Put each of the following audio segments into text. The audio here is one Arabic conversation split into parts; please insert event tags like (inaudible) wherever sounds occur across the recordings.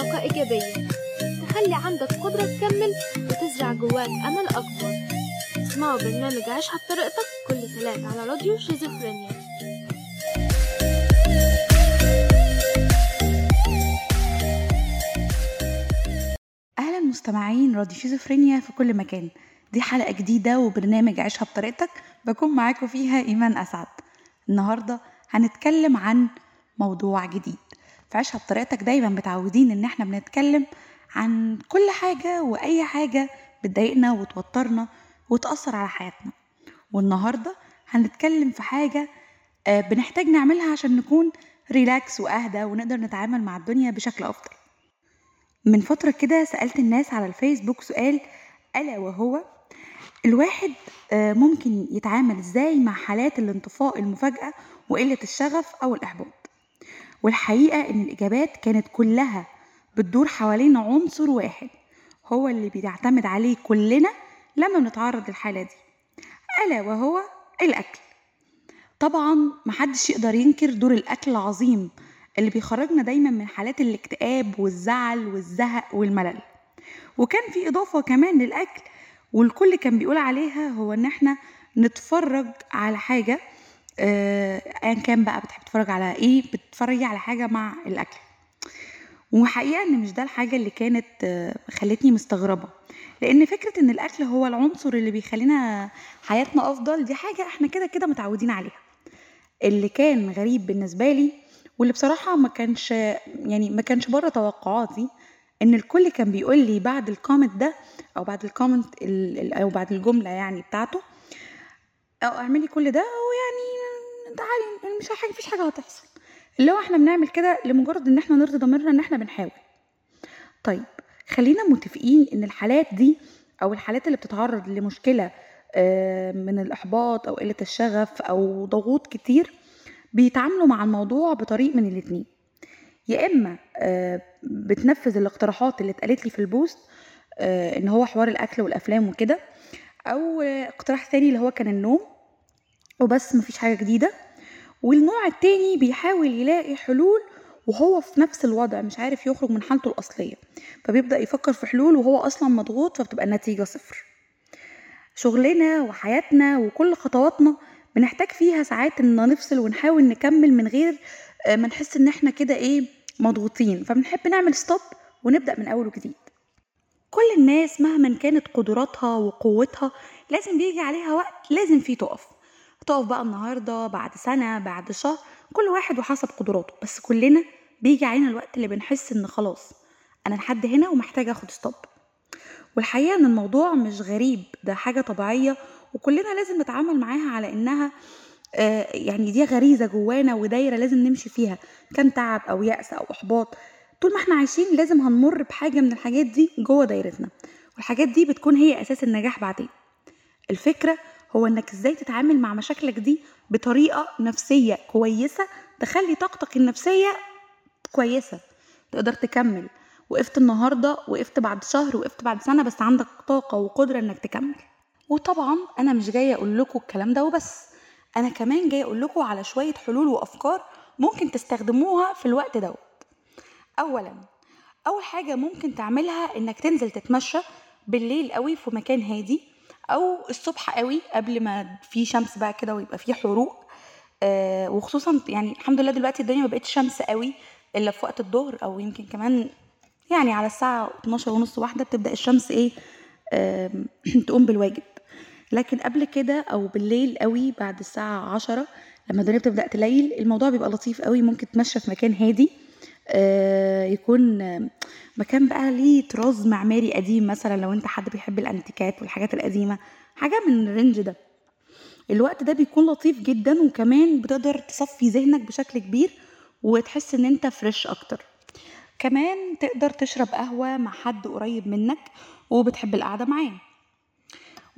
طاقة إيجابية. تخلي عندك قدرة تكمل وتزرع جواك أمل أكبر. اسمعوا برنامج عيشها بطريقتك كل تلات على راديو شيزوفرينيا. أهلا مستمعين راديو شيزوفرينيا في كل مكان. دي حلقة جديدة وبرنامج عيشها بطريقتك بكون معاكم فيها إيمان أسعد. النهاردة هنتكلم عن موضوع جديد. في عيشها بطريقتك دايما متعودين إن إحنا بنتكلم عن كل حاجة وأي حاجة بتضايقنا وتوترنا وتأثر على حياتنا. والنهاردة هنتكلم في حاجة آه، بنحتاج نعملها عشان نكون ريلاكس وأهدى ونقدر نتعامل مع الدنيا بشكل أفضل. من فترة كده سألت الناس على الفيسبوك سؤال ألا وهو الواحد آه، ممكن يتعامل إزاي مع حالات الانطفاء المفاجئة وقلة الشغف أو الإحباط؟ والحقيقة إن الإجابات كانت كلها بتدور حوالين عنصر واحد هو اللي بيعتمد عليه كلنا لما بنتعرض للحالة دي ألا وهو الأكل. طبعا محدش يقدر ينكر دور الأكل العظيم اللي بيخرجنا دايما من حالات الاكتئاب والزعل والزهق والملل. وكان في إضافة كمان للأكل والكل كان بيقول عليها هو إن إحنا نتفرج على حاجة آه، أيا كان بقى بتحب تتفرج على إيه بتتفرجي على حاجة مع الأكل. وحقيقة إن مش ده الحاجة اللي كانت آه، خلتني مستغربة. لأن فكرة إن الأكل هو العنصر اللي بيخلينا حياتنا أفضل دي حاجة إحنا كده كده متعودين عليها. اللي كان غريب بالنسبة لي واللي بصراحة ما كانش يعني ما كانش بره توقعاتي إن الكل كان بيقول لي بعد ال comment ده أو بعد ال comment ال- ال- أو بعد الجملة يعني بتاعته أو اعملي كل ده ويعني يعني مش حاجة مفيش حاجة هتحصل. اللي هو إحنا بنعمل كده لمجرد إن إحنا نرضي ضميرنا إن إحنا بنحاول. طيب خلينا متفقين إن الحالات دي أو الحالات اللي بتتعرض لمشكلة آه، من الإحباط أو قلة الشغف أو ضغوط كتير بيتعاملوا مع الموضوع بطريق من الاتنين. يا إما آه، بتنفذ الاقتراحات اللي اتقالت لي في البوست آه، إن هو حوار الأكل والأفلام وكده أو اقتراح تاني اللي هو كان النوم وبس مفيش حاجة جديدة. والنوع التاني بيحاول يلاقي حلول وهو في نفس الوضع مش عارف يخرج من حالته الأصلية. فبيبدأ يفكر في حلول وهو أصلا مضغوط فبتبقى النتيجة صفر. شغلنا وحياتنا وكل خطواتنا بنحتاج فيها ساعات إن نفصل ونحاول نكمل من غير آه، ما نحس إن إحنا كده إيه مضغوطين. فبنحب نعمل stop ونبدأ من أول وجديد. كل الناس مهما كانت قدراتها وقوتها لازم بيجي عليها وقت لازم فيه تقف. تقف بقى النهارده بعد سنة بعد شهر كل واحد وحسب قدراته بس كلنا بيجي علينا الوقت اللي بنحس إن خلاص أنا لحد هنا ومحتاجه آخد stop والحقيقة إن الموضوع مش غريب ده حاجة طبيعية وكلنا لازم نتعامل معاها على إنها آه، يعني دي غريزة جوانا ودايرة لازم نمشي فيها كان تعب أو يأس أو إحباط. طول ما إحنا عايشين لازم هنمر بحاجة من الحاجات دي جوه دايرتنا والحاجات دي بتكون هي أساس النجاح بعدين. الفكرة هو إنك إزاي تتعامل مع مشاكلك دي بطريقة نفسية كويسة تخلي طاقتك النفسية كويسة تقدر تكمل. وقفت النهارده وقفت بعد شهر وقفت بعد سنة بس عندك طاقة وقدرة إنك تكمل. وطبعا أنا مش جاية أقول لكم الكلام ده وبس أنا كمان جاية أقول لكم على شوية حلول وأفكار ممكن تستخدموها في الوقت دوت. اولا أول حاجة ممكن تعملها إنك تنزل تتمشى بالليل قوي في مكان هادي أو الصبح قوي قبل ما في شمس بقى كده ويبقى في حروق. آه وخصوصا يعني الحمد لله دلوقتي الدنيا ما بقتش شمس قوي إلا في وقت الظهر أو يمكن كمان يعني على الساعة 12 ونص واحدة بتبدأ الشمس إيه آم، (clears throat) تقوم بالواجب. لكن قبل كده أو بالليل قوي بعد الساعة 10 لما الدنيا بتبدأ تليل الموضوع بيبقى لطيف قوي ممكن تمشى في مكان هادي. آه، يكون آه، مكان بقى ليه طراز معماري قديم مثلا لو أنت حد بيحب الأنتيكات والحاجات القديمة. حاجة من الرينج ده. الوقت ده بيكون لطيف جدا وكمان بتقدر تصفي ذهنك بشكل كبير وتحس إن أنت فريش أكتر. كمان تقدر تشرب قهوة مع حد قريب منك وبتحب القعدة معاه.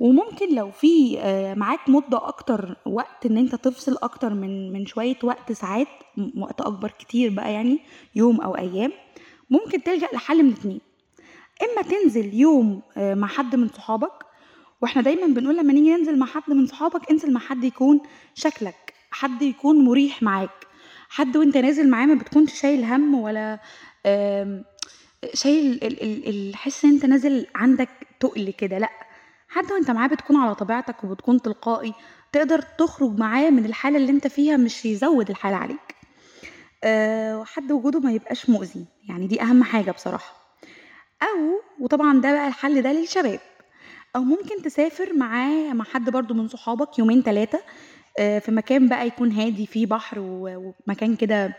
وممكن لو في آه، معاك مدة أكتر وقت إن أنت تفصل أكتر من من شوية وقت ساعات وقت أكبر كتير بقى يعني يوم أو أيام ممكن تلجأ لحل من الاتنين إما تنزل يوم آه، مع حد من صحابك وإحنا دايما بنقول لما نيجي ننزل مع حد من صحابك انزل مع حد يكون شكلك حد يكون مريح معاك. حد وأنت نازل معاه ما بتكونش شايل هم ولا شايل ال- ال- ال- حس إن أنت نازل عندك تقل كده لأ. حد وانت معاه بتكون على طبيعتك وبتكون تلقائي تقدر تخرج معاه من الحالة اللي انت فيها مش يزود الحالة عليك. أه وحد وجوده ما يبقاش مؤذي. يعني دي أهم حاجة بصراحة. أو وطبعا ده بقى الحل ده للشباب. أو ممكن تسافر معاه مع حد برضو من صحابك يومين ثلاثة في مكان بقى يكون هادي فيه بحر ومكان كده اللي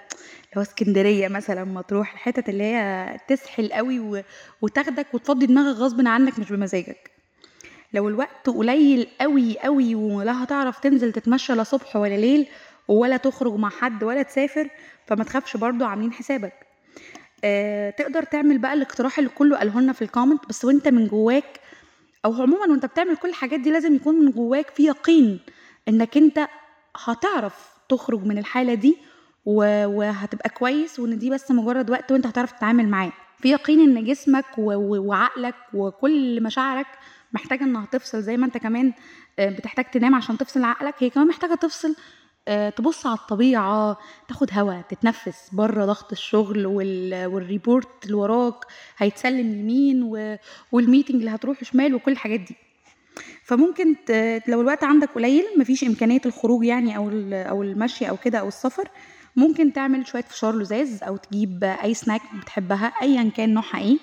هو اسكندرية مثلا مطروح الحتت اللي هي تسحل قوي وتاخدك وتفضي دماغك غصب عنك مش بمزاجك. لو الوقت قليل قوي قوي ولا هتعرف تنزل تتمشى لا صبح ولا ليل ولا تخرج مع حد ولا تسافر فما تخافش برضو عاملين حسابك. آه، تقدر تعمل بقى الاقتراح اللي كله قاله لنا في الكومنت بس وانت من جواك أو عموما وانت بتعمل كل الحاجات دي لازم يكون من جواك في يقين انك انت هتعرف تخرج من الحالة دي وهتبقى كويس وان دي بس مجرد وقت وانت هتعرف تتعامل معاه. في يقين ان جسمك وعقلك وكل مشاعرك محتاجة إنها تفصل زي ما أنت كمان آه، بتحتاج تنام عشان تفصل عقلك هي كمان محتاجة تفصل آه، تبص على الطبيعة تاخد هوا تتنفس بره ضغط الشغل وال... والريبورت اللي وراك هيتسلم يمين. وال meeting اللي هتروح شمال وكل الحاجات دي فممكن. لو الوقت عندك قليل مفيش إمكانية الخروج يعني ال- أو المشي أو كده أو السفر ممكن تعمل شوية فشار لذاذ أو تجيب أي سناك بتحبها ايا كان نوعها إيه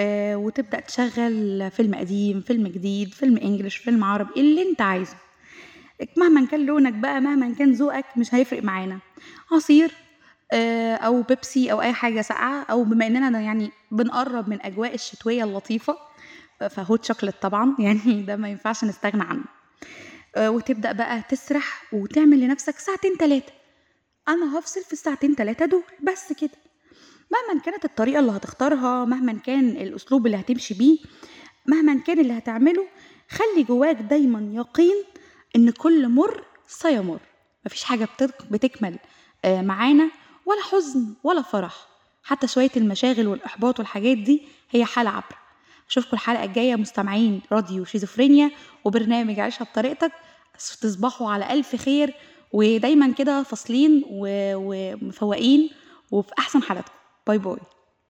آه وتبدأ تشغل فيلم قديم فيلم جديد فيلم English فيلم عربي اللي أنت عايزه. مهما كان لونك بقى مهما كان ذوقك مش هيفرق معانا. عصير آه، أو بيبسي أو أي حاجة ساقعة أو بما إننا يعني بنقرب من أجواء الشتوية اللطيفة فهوت شوكليت طبعا (laughs) يعني ده ما ينفعش نستغنى عنه. آه، وتبدأ بقى تسرح وتعمل لنفسك ساعتين ثلاثة أنا هفصل في الساعتين ثلاثة دول بس كده. مهما كانت الطريقة اللي هتختارها مهما كان الأسلوب اللي هتمشي بيه مهما كان اللي هتعمله خلي جواك دايما يقين إن كل مر سيمر. مفيش بتك- بتكمل آه، معانا ولا حزن ولا فرح. حتى شوية المشاغل والإحباط والحاجات دي هي حالة عابرة أشوفكم الحلقة الجاية مستمعين راديو شيزوفرينيا وبرنامج عيشها بطريقتك. تصبحوا على ألف خير ودايما كده فاصلين ومفوقين وفي أحسن حالاتكم. bye bye.